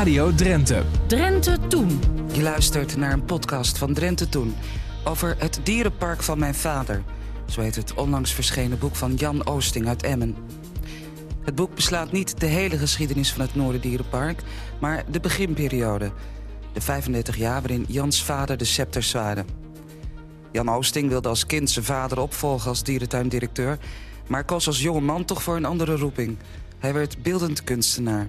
Radio Drenthe. Drenthe Toen. Je luistert naar een podcast van Drenthe Toen over het dierenpark van mijn vader. Zo heet het onlangs verschenen boek van Jan Oosting uit Emmen. Het boek beslaat niet de hele geschiedenis van het Noorderdierenpark, maar de beginperiode. De 35 jaar waarin Jans vader de scepter zwaaide. Jan Oosting wilde als kind zijn vader opvolgen als dierentuindirecteur... maar koos als jonge man toch voor een andere roeping. Hij werd beeldend kunstenaar.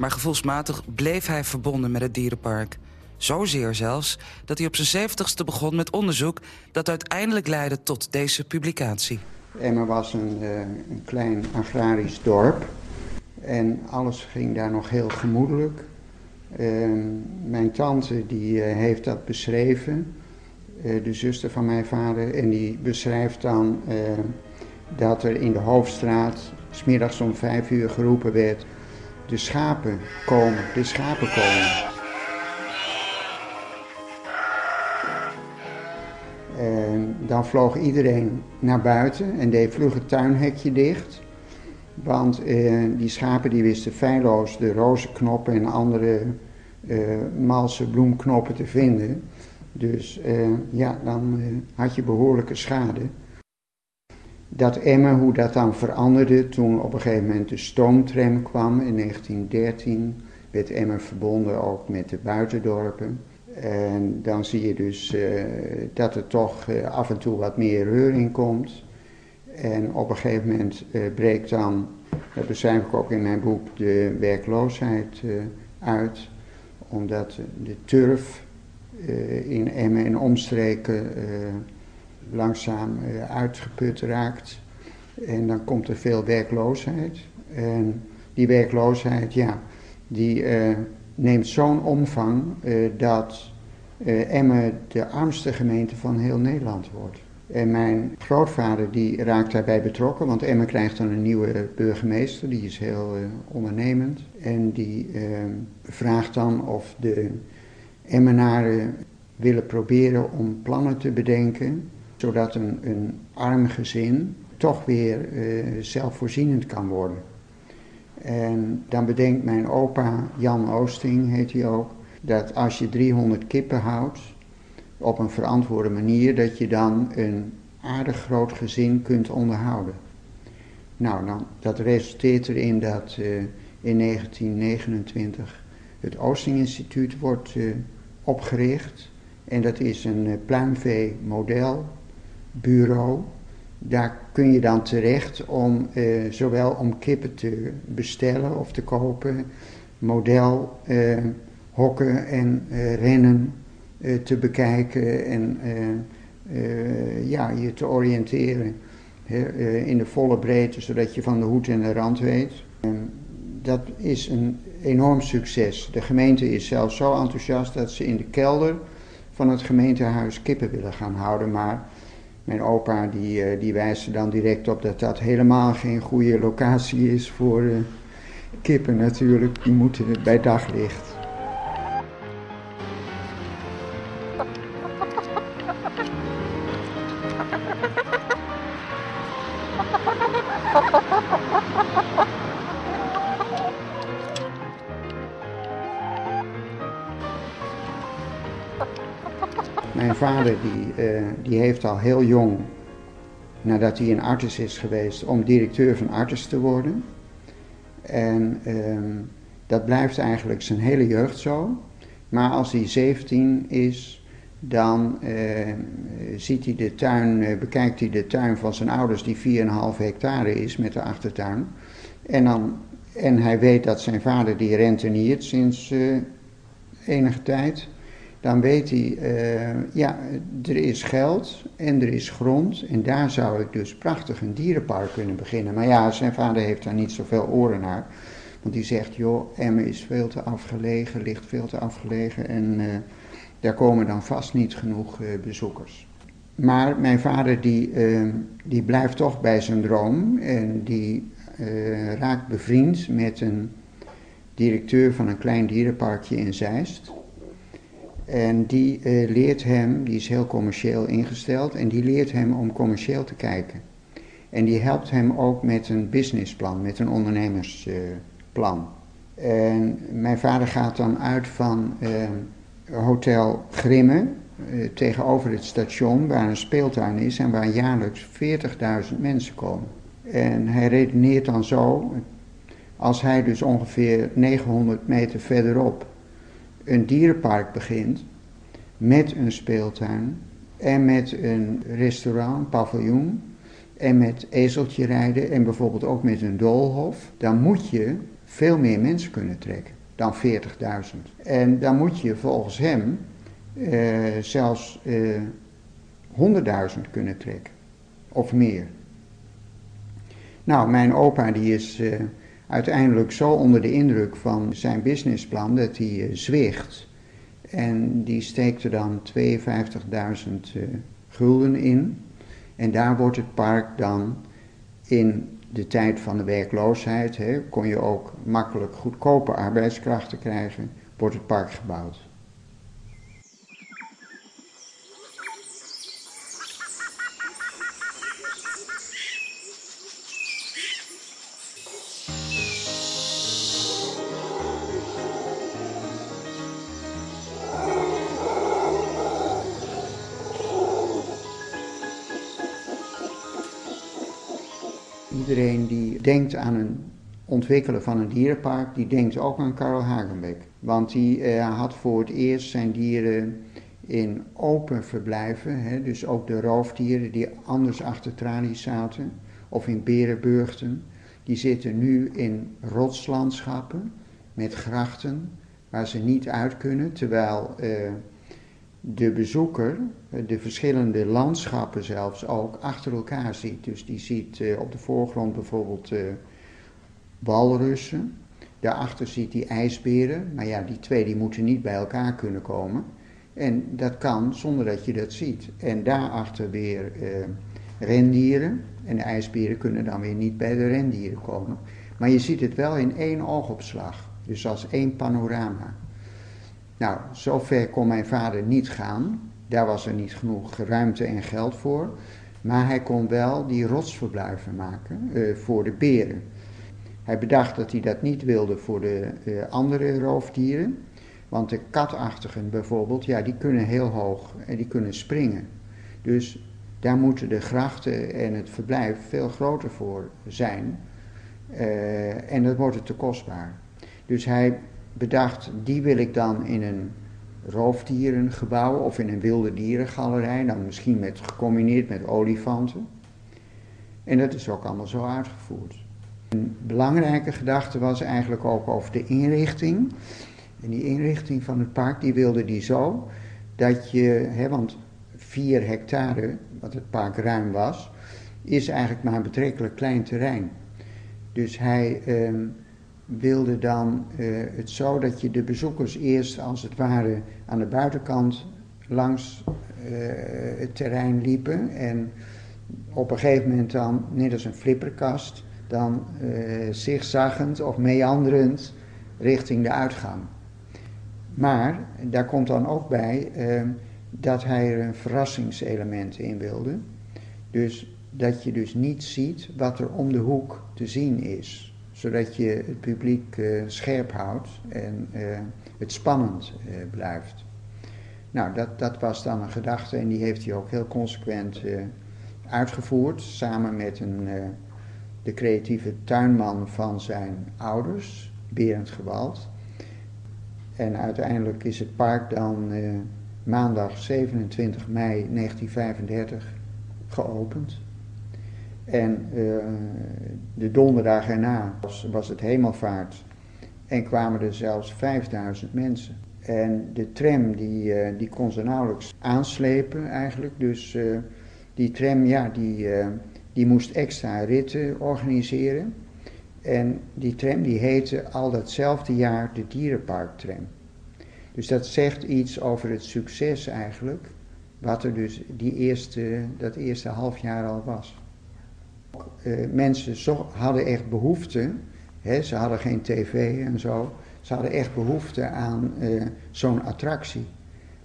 Maar gevoelsmatig bleef hij verbonden met het dierenpark. Zozeer zelfs dat hij op zijn zeventigste begon met onderzoek... dat uiteindelijk leidde tot deze publicatie. Emma was een, uh, een klein agrarisch dorp. En alles ging daar nog heel gemoedelijk. Uh, mijn tante die, uh, heeft dat beschreven. de zuster van mijn vader. En die beschrijft dan dat er in de hoofdstraat... smiddags om vijf uur geroepen werd... de schapen komen, de schapen komen. En dan vloog iedereen naar buiten en deed vlug het tuinhekje dicht. Want eh, die schapen die wisten feilloos de rozenknoppen en andere eh, malse bloemknoppen te vinden. Dus eh, ja, dan eh, had je behoorlijke schade. Dat Emmen, hoe dat dan veranderde toen op een gegeven moment de stoomtram kwam in 1913, werd Emmen verbonden ook met de buitendorpen. En dan zie je dus uh, dat er toch uh, af en toe wat meer reuring komt. En op een gegeven moment uh, breekt dan, dat beschrijf ik ook in mijn boek, de werkloosheid uit. Omdat de turf in Emmen en omstreken langzaam uitgeput raakt. En dan komt er veel werkloosheid. En die werkloosheid, ja, die neemt zo'n omvang uh, dat Emmen de armste gemeente van heel Nederland wordt. En mijn grootvader die raakt daarbij betrokken, want Emmen krijgt dan een nieuwe burgemeester, die is heel ondernemend. En die vraagt dan of de Emmenaren willen proberen om plannen te bedenken, zodat een, arm gezin toch weer zelfvoorzienend kan worden. En dan bedenkt mijn opa, Jan Oosting heet hij ook, dat als je 300 kippen houdt op een verantwoorde manier, dat je dan een aardig groot gezin kunt onderhouden. Nou, dan, dat resulteert erin dat uh, in 1929 het Oosting Instituut wordt uh, opgericht. En dat is een uh, modelbureau daar kun je dan terecht om uh, zowel om kippen te bestellen of te kopen, model uh, hokken en uh, rennen te bekijken en ja, je te oriënteren in de volle breedte, zodat je van de hoed en de rand weet. En dat is een enorm succes. De gemeente is zelfs zo enthousiast dat ze in de kelder van het gemeentehuis kippen willen gaan houden, maar mijn opa die, uh, die wijst er dan direct op dat dat helemaal geen goede locatie is voor uh, kippen natuurlijk. Die moeten bij daglicht. vader die, uh, die heeft al heel jong, nadat hij een arts is geweest, om directeur van arts te worden. En uh, dat blijft eigenlijk zijn hele jeugd zo. Maar als hij 17 is, dan uh, ziet hij de tuin, bekijkt hij de tuin van zijn ouders die 4,5 hectare is met de achtertuin. En, dan, en hij weet dat zijn vader die renteniert sinds enige tijd dan weet hij, uh, ja, er is geld en er is grond en daar zou ik dus prachtig een dierenpark kunnen beginnen. Maar ja, zijn vader heeft daar niet zoveel oren naar. Want die zegt, joh, Emmen is veel te afgelegen, ligt veel te afgelegen en uh, daar komen dan vast niet genoeg uh, bezoekers. Maar mijn vader die, die blijft toch bij zijn droom en die raakt bevriend met een directeur van een klein dierenparkje in Zeist. En die uh, leert hem, die is heel commercieel ingesteld, en die leert hem om commercieel te kijken. En die helpt hem ook met een businessplan, met een ondernemersplan. En mijn vader gaat dan uit van Hotel Grimmen tegenover het station waar een speeltuin is en waar jaarlijks 40.000 mensen komen. En hij redeneert dan zo, als hij dus ongeveer 900 meter verderop een dierenpark begint, met een speeltuin en met een restaurant, paviljoen en met ezeltje rijden en bijvoorbeeld ook met een doolhof, dan moet je veel meer mensen kunnen trekken dan 40.000. En dan moet je volgens hem uh, zelfs eh, 100.000 kunnen trekken of meer. Nou, mijn opa die is uh, uiteindelijk zo onder de indruk van zijn businessplan dat hij uh, zwicht. En die steekt er dan 52.000 uh, gulden in. En daar wordt het park dan in de tijd van de werkloosheid, hè, kon je ook makkelijk goedkope arbeidskrachten krijgen, wordt het park gebouwd. Iedereen die denkt aan een ontwikkelen van een dierenpark, die denkt ook aan Karel Hagenbeck. Want die eh, had voor het eerst zijn dieren in open verblijven, hè, dus ook de roofdieren die anders achter tralies zaten, of in berenburgten, die zitten nu in rotslandschappen met grachten waar ze niet uit kunnen, terwijl eh, de bezoeker de verschillende landschappen zelfs ook achter elkaar ziet. Dus die ziet eh, op de voorgrond bijvoorbeeld uh, walrussen. Daarachter ziet hij ijsberen. Maar ja, die twee die moeten niet bij elkaar kunnen komen. En dat kan zonder dat je dat ziet. En daarachter weer uh, rendieren. En de ijsberen kunnen dan weer niet bij de rendieren komen. Maar je ziet het wel in één oogopslag. Dus als één panorama. Nou, zover kon mijn vader niet gaan. Daar was er niet genoeg ruimte en geld voor. Maar hij kon wel die rotsverblijven maken uh, voor de beren. Hij bedacht dat hij dat niet wilde voor de uh, andere roofdieren. Want de katachtigen bijvoorbeeld, ja, die kunnen heel hoog en die kunnen springen. Dus daar moeten de grachten en het verblijf veel groter voor zijn. Uh, en dat wordt het te kostbaar. Dus hij bedacht, die wil ik dan in een roofdierengebouw of in een wilde dierengalerij, dan misschien met, gecombineerd met olifanten. En dat is ook allemaal zo uitgevoerd. Een belangrijke gedachte was eigenlijk ook over de inrichting. En die inrichting van het park, die wilde die zo dat je, hè, want vier hectare, wat het park ruim was, is eigenlijk maar een betrekkelijk klein terrein. Dus hij eh, wilde dan uh, het zo dat je de bezoekers eerst als het ware aan de buitenkant langs uh, het terrein liepen en op een gegeven moment dan, net als een flipperkast, dan uh, zigzaggend of meanderend richting de uitgang. Maar daar komt dan ook bij dat hij er een verrassingselement in wilde. Dus dat je dus niet ziet wat er om de hoek te zien is zodat je het publiek uh, scherp houdt en uh, het spannend uh, blijft. Nou, dat, dat was dan een gedachte en die heeft hij ook heel consequent uitgevoerd, samen met een, de creatieve tuinman van zijn ouders, Berend Gewald. En uiteindelijk is het park dan maandag 27 mei 1935 geopend. En uh, de donderdag erna was, was, het hemelvaart en kwamen er zelfs 5000 mensen. En de tram die, uh, die kon ze nauwelijks aanslepen eigenlijk. Dus uh, die tram ja, die, die moest extra ritten organiseren. En die tram die heette al datzelfde jaar de Dierenparktram. Dus dat zegt iets over het succes eigenlijk, wat er dus die eerste, dat eerste half jaar al was. Uh, mensen hadden echt behoefte, hè, ze hadden geen tv en zo, ze hadden echt behoefte aan uh, zo'n attractie.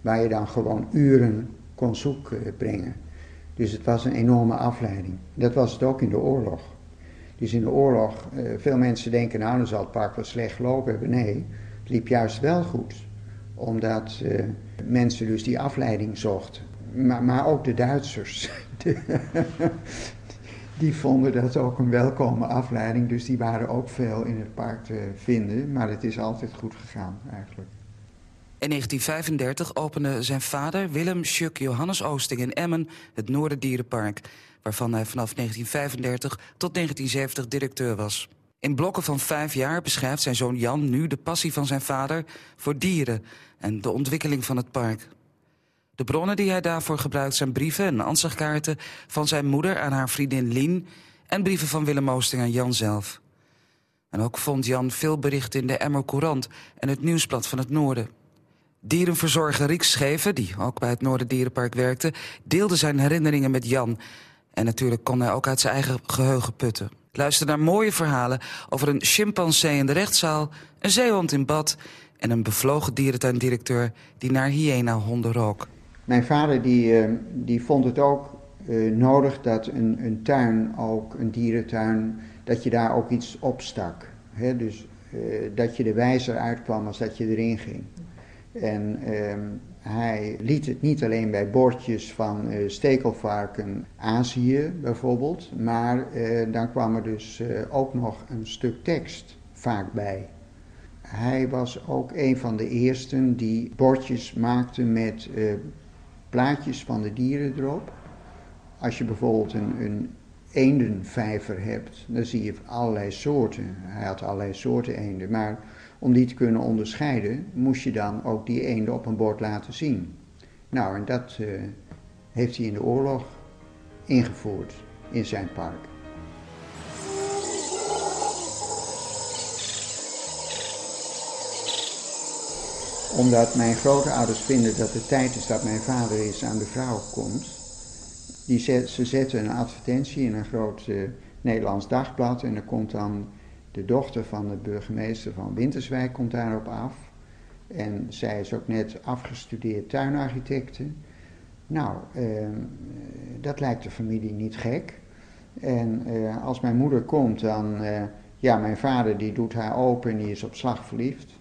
Waar je dan gewoon uren kon zoek uh, brengen. Dus het was een enorme afleiding. Dat was het ook in de oorlog. Dus in de oorlog, veel mensen denken nou dan zal het park wel slecht gelopen hebben. Nee, het liep juist wel goed. Omdat mensen dus die afleiding zochten. Maar, maar ook de Duitsers. die vonden dat ook een welkome afleiding. Dus die waren ook veel in het park te vinden. Maar het is altijd goed gegaan eigenlijk. In 1935 opende zijn vader Willem Sjuk Johannes Oosting in Emmen het Noorderdierenpark, waarvan hij vanaf 1935 tot 1970 directeur was. In blokken van vijf jaar beschrijft zijn zoon Jan nu de passie van zijn vader voor dieren en de ontwikkeling van het park. De bronnen die hij daarvoor gebruikt zijn brieven en ansichtkaarten van zijn moeder aan haar vriendin Lien en brieven van Willem Oosting aan Jan zelf. En ook vond Jan veel berichten in de Emmer Courant en het Nieuwsblad van het Noorden. Dierenverzorger Riek Scheven, die ook bij het Noorderdierenpark werkte... deelde zijn herinneringen met Jan. En natuurlijk kon hij ook uit zijn eigen geheugen putten. Luister naar mooie verhalen over een chimpansee in de rechtszaal... een zeehond in bad en een bevlogen dierentuindirecteur... die naar hyena-honden rook. Mijn vader die, uh, die vond het ook uh, nodig dat een, een tuin, ook een dierentuin... dat je daar ook iets op stak. He, dus uh, dat je er wijzer uitkwam als dat je erin ging. En ehm, hij liet het niet alleen bij bordjes van uh, stekelvarken Azië bijvoorbeeld, maar uh, dan kwam er dus ook nog een stuk tekst vaak bij. Hij was ook een van de eersten die bordjes maakte met plaatjes van de dieren erop. Als je bijvoorbeeld een, een eendenvijver hebt, dan zie je allerlei soorten. Hij had allerlei soorten eenden, maar om die te kunnen onderscheiden, moest je dan ook die eenden op een bord laten zien. Nou, en dat uh, heeft hij in de oorlog ingevoerd in zijn park. Omdat mijn grootouders vinden dat het tijd is dat mijn vader eens aan de vrouw komt. Die zet, ze zetten een advertentie in een groot uh, Nederlands dagblad en er komt dan de dochter van de burgemeester van Winterswijk komt daarop af. En zij is ook net afgestudeerd tuinarchitecte. Nou, eh, dat lijkt de familie niet gek. En eh, als mijn moeder komt, dan, uh, ja, mijn vader die doet haar open en die is op slag verliefd.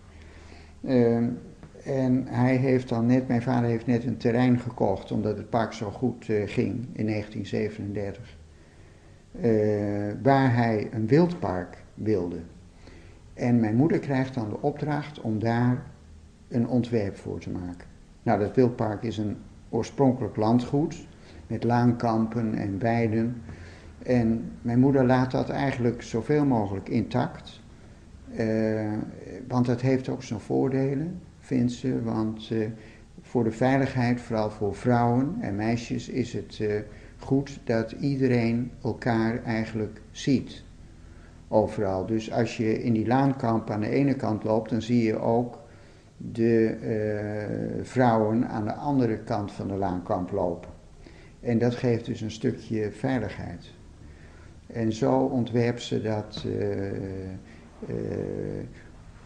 En hij heeft dan net, mijn vader heeft net een terrein gekocht, omdat het park zo goed eh, ging in 1937. Eh, waar hij een wildpark wilde. En mijn moeder krijgt dan de opdracht om daar een ontwerp voor te maken. Nou, dat wildpark is een oorspronkelijk landgoed met laankampen en weiden. En mijn moeder laat dat eigenlijk zoveel mogelijk intact. Uh, want dat heeft ook zijn voordelen, vindt ze. Want uh, voor de veiligheid, vooral voor vrouwen en meisjes, is het uh, goed dat iedereen elkaar eigenlijk ziet overal. Dus als je in die laankamp aan de ene kant loopt, dan zie je ook de uh, vrouwen aan de andere kant van de laankamp lopen. En dat geeft dus een stukje veiligheid. En zo ontwerpt ze dat,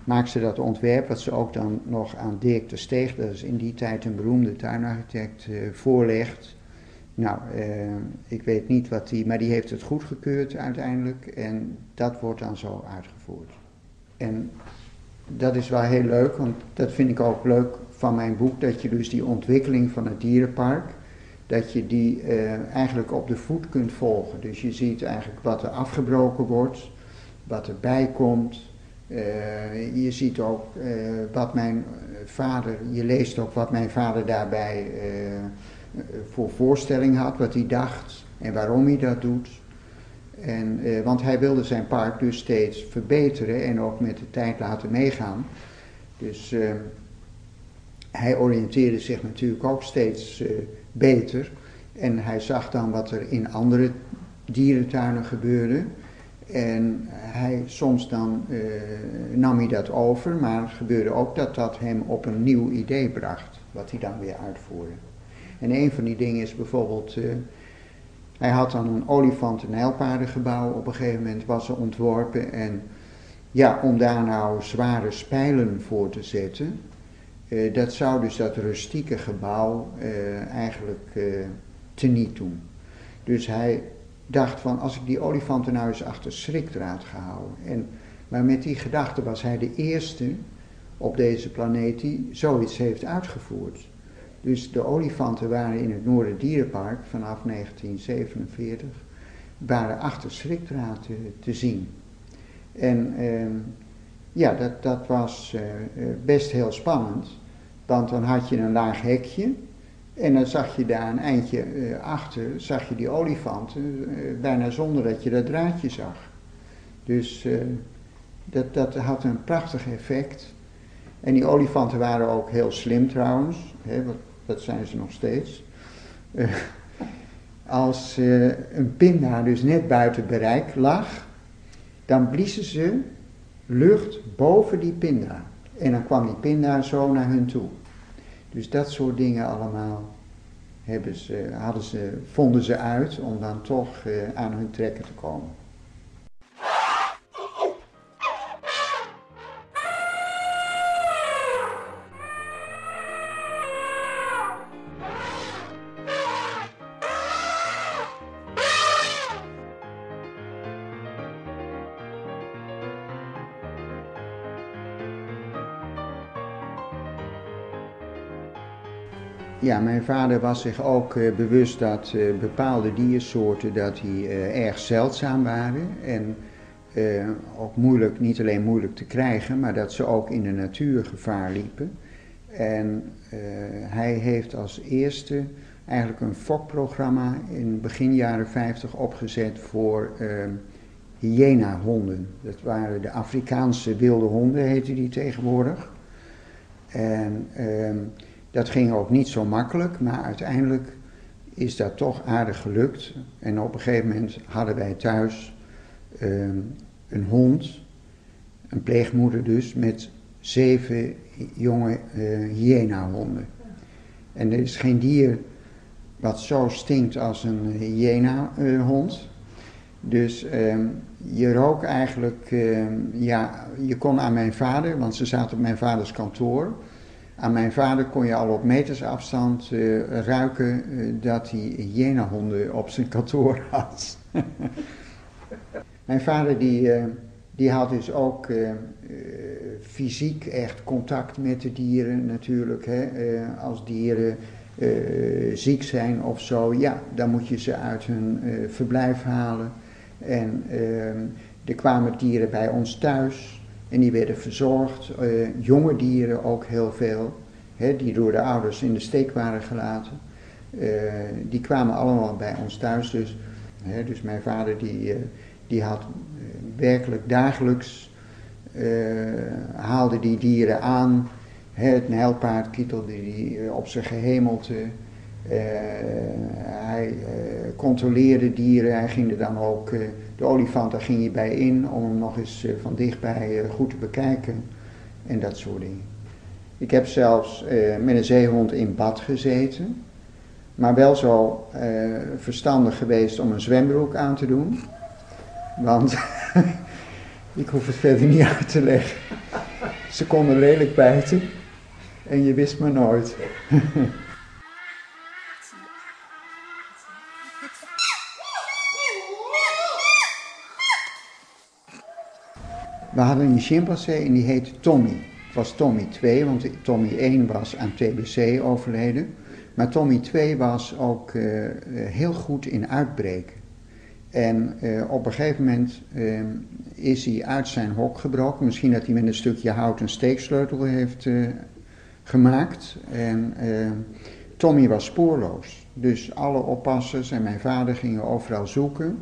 maakt ze dat ontwerp, wat ze ook dan nog aan Dirk de Steeg, dat is in die tijd een beroemde tuinarchitect, voorlegt. Nou, uh, ik weet niet wat die, maar die heeft het goedgekeurd uiteindelijk en dat wordt dan zo uitgevoerd. En dat is wel heel leuk, want dat vind ik ook leuk van mijn boek, dat je dus die ontwikkeling van het dierenpark, dat je die uh, eigenlijk op de voet kunt volgen. Dus je ziet eigenlijk wat er afgebroken wordt, wat erbij komt. Uh, je ziet ook wat mijn vader, je leest ook wat mijn vader daarbij eh, voor voorstelling had, wat hij dacht en waarom hij dat doet. En, eh, want hij wilde zijn park dus steeds verbeteren en ook met de tijd laten meegaan. Dus eh, hij oriënteerde zich natuurlijk ook steeds beter. En hij zag dan wat er in andere dierentuinen gebeurde. En hij, soms dan uh, nam hij dat over, maar het gebeurde ook dat dat hem op een nieuw idee bracht, wat hij dan weer uitvoerde. En een van die dingen is bijvoorbeeld, uh, hij had dan een olifant- en nijlpaardengebouw op een gegeven moment was er ontworpen. En ja, om daar nou zware spijlen voor te zetten, uh, dat zou dus dat rustieke gebouw eigenlijk teniet doen. Dus hij dacht van als ik die olifanten nou eens achter schrikdraad ga houden. En, maar met die gedachte was hij de eerste op deze planeet die zoiets heeft uitgevoerd. Dus de olifanten waren in het Noorderdierenpark vanaf 1947 waren achter schrikdraad te, te zien. En ehm, ja, dat, dat was eh, eh, best heel spannend, want dan had je een laag hekje en dan zag je daar een eindje uh, achter, zag je die olifanten, bijna zonder dat je dat draadje zag. Dus dat, dat had een prachtig effect. En die olifanten waren ook heel slim trouwens, hè, dat zijn ze nog steeds. als een pinda dus net buiten bereik lag, dan bliezen ze lucht boven die pinda. En dan kwam die pinda zo naar hun toe. Dus dat soort dingen allemaal hebben ze, hadden ze, vonden ze uit om dan toch uh, aan hun trekken te komen. Ja, mijn vader was zich ook uh, bewust dat uh, bepaalde diersoorten dat die, uh, erg zeldzaam waren. En ook moeilijk, niet alleen moeilijk te krijgen, maar dat ze ook in de natuur gevaar liepen. En hij heeft als eerste eigenlijk een fokprogramma in begin jaren 50 opgezet voor hyena-honden. Dat waren de Afrikaanse wilde honden, heette die tegenwoordig. En ehm, dat ging ook niet zo makkelijk, maar uiteindelijk is dat toch aardig gelukt. En op een gegeven moment hadden wij thuis ehm, een hond, een pleegmoeder dus, met zeven jonge uh, hyena-honden. En er is geen dier wat zo stinkt als een hyena-hond. dus ehm, je rook eigenlijk, ehm, ja, je kon aan mijn vader, want ze zaten op mijn vaders kantoor. Aan mijn vader kon je al op meters afstand uh, ruiken uh, dat hij hyenahonden op zijn kantoor had. mijn vader die, uh, die had dus ook fysiek echt contact met de dieren natuurlijk. Hè. als dieren ziek zijn of zo, ja, dan moet je ze uit hun verblijf halen. En ehm, er kwamen dieren bij ons thuis. En die werden verzorgd, uh, jonge dieren ook heel veel, hè, die door de ouders in de steek waren gelaten. Uh, die kwamen allemaal bij ons thuis. Dus, hè, dus mijn vader die, uh, die had werkelijk dagelijks, haalde die dieren aan. Hè, het nijlpaard kietelde die op zijn gehemelte. hij controleerde dieren, hij ging er dan ook de olifant, daar ging je bij in om hem nog eens eh, van dichtbij eh, goed te bekijken en dat soort dingen. Ik heb zelfs eh, met een zeehond in bad gezeten, maar wel zo verstandig geweest om een zwembroek aan te doen. Want ik hoef het verder niet uit te leggen. Ze konden lelijk bijten en je wist maar nooit. We hadden een chimpansee en die heette Tommy. Het was Tommy 2, want Tommy 1 was aan TBC overleden. Maar Tommy 2 was ook uh, heel goed in uitbreken. En uh, op een gegeven moment is hij uit zijn hok gebroken. Misschien dat hij met een stukje hout een steeksleutel heeft gemaakt. En Tommy was spoorloos. Dus alle oppassers en mijn vader gingen overal zoeken.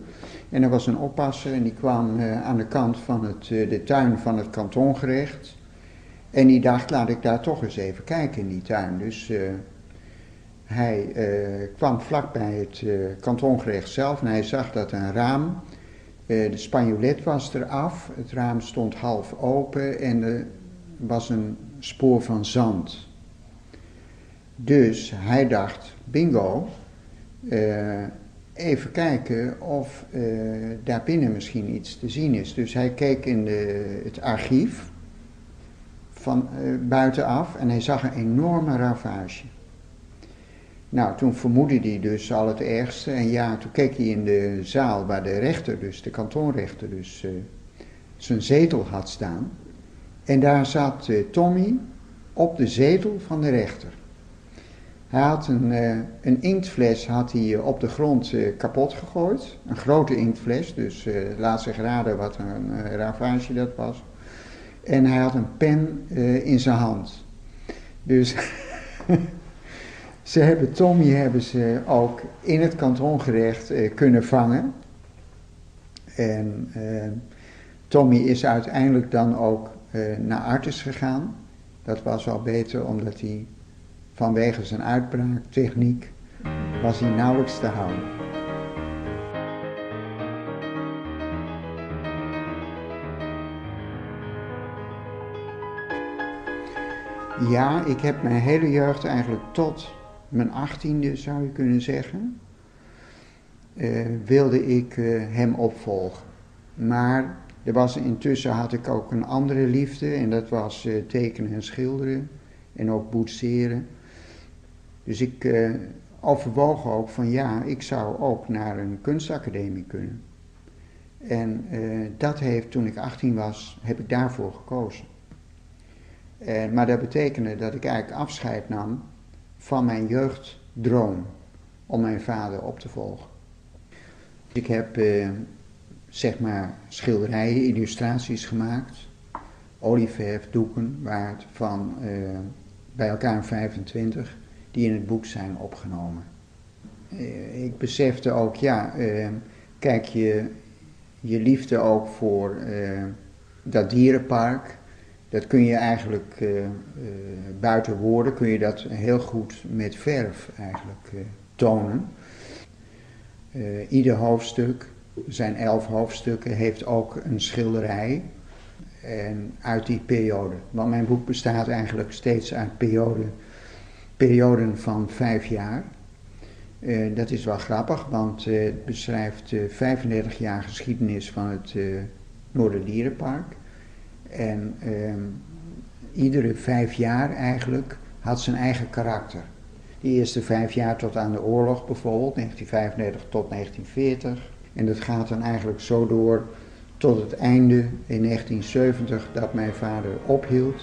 En er was een oppasser en die kwam uh, aan de kant van het, uh, de tuin van het kantongerecht. En die dacht, laat ik daar toch eens even kijken in die tuin. Dus uh, hij kwam vlak bij het kantongerecht zelf en hij zag dat een raam, de spanjolet was eraf, het raam stond half open en er was een spoor van zand. Dus hij dacht, bingo, even kijken of uh, daar binnen misschien iets te zien is. Dus hij keek in de, het archief van uh, buitenaf en hij zag een enorme ravage. Nou, toen vermoedde hij dus al het ergste. En ja, toen keek hij in de zaal waar de rechter, dus de kantonrechter, dus uh, zijn zetel had staan. En daar zat Tommy op de zetel van de rechter. Hij had een, uh, een inktfles had hij op de grond kapot gegooid. Een grote inktfles, dus laat zich raden wat een ravage dat was. En hij had een pen in zijn hand. Dus Ze hebben Tommy hebben ze ook in het kantongerecht eh, kunnen vangen. En eh, Tommy is uiteindelijk dan ook eh, naar Artis gegaan. Dat was wel beter omdat hij vanwege zijn uitbraaktechniek was hij nauwelijks te houden. Ja, ik heb mijn hele jeugd eigenlijk tot mijn achttiende zou je kunnen zeggen, uh, wilde ik uh, hem opvolgen. Maar er was, intussen had ik ook een andere liefde en dat was uh, tekenen en schilderen en ook boetseren. Dus ik overwoog ook van ja, ik zou ook naar een kunstacademie kunnen. En dat heeft, toen ik 18 was, heb ik daarvoor gekozen. En, maar dat betekende dat ik eigenlijk afscheid nam van mijn jeugddroom om mijn vader op te volgen. Ik heb eh, zeg maar schilderijen, illustraties gemaakt, olieverf, doeken, waard van eh, bij elkaar 25 die in het boek zijn opgenomen. Eh, ik besefte ook, ja, eh, kijk je, je liefde ook voor eh, dat dierenpark, dat kun je eigenlijk uh, buiten woorden, kun je dat heel goed met verf eigenlijk tonen. ieder hoofdstuk, zijn elf hoofdstukken, heeft ook een schilderij en uit die periode. Want mijn boek bestaat eigenlijk steeds uit periode, perioden van vijf jaar. dat is wel grappig, want het beschrijft 35 jaar geschiedenis van het Noorderdierenpark. En ehm, iedere vijf jaar eigenlijk had zijn eigen karakter. De eerste vijf jaar tot aan de oorlog bijvoorbeeld, 1935 tot 1940. En dat gaat dan eigenlijk zo door tot het einde in 1970 dat mijn vader ophield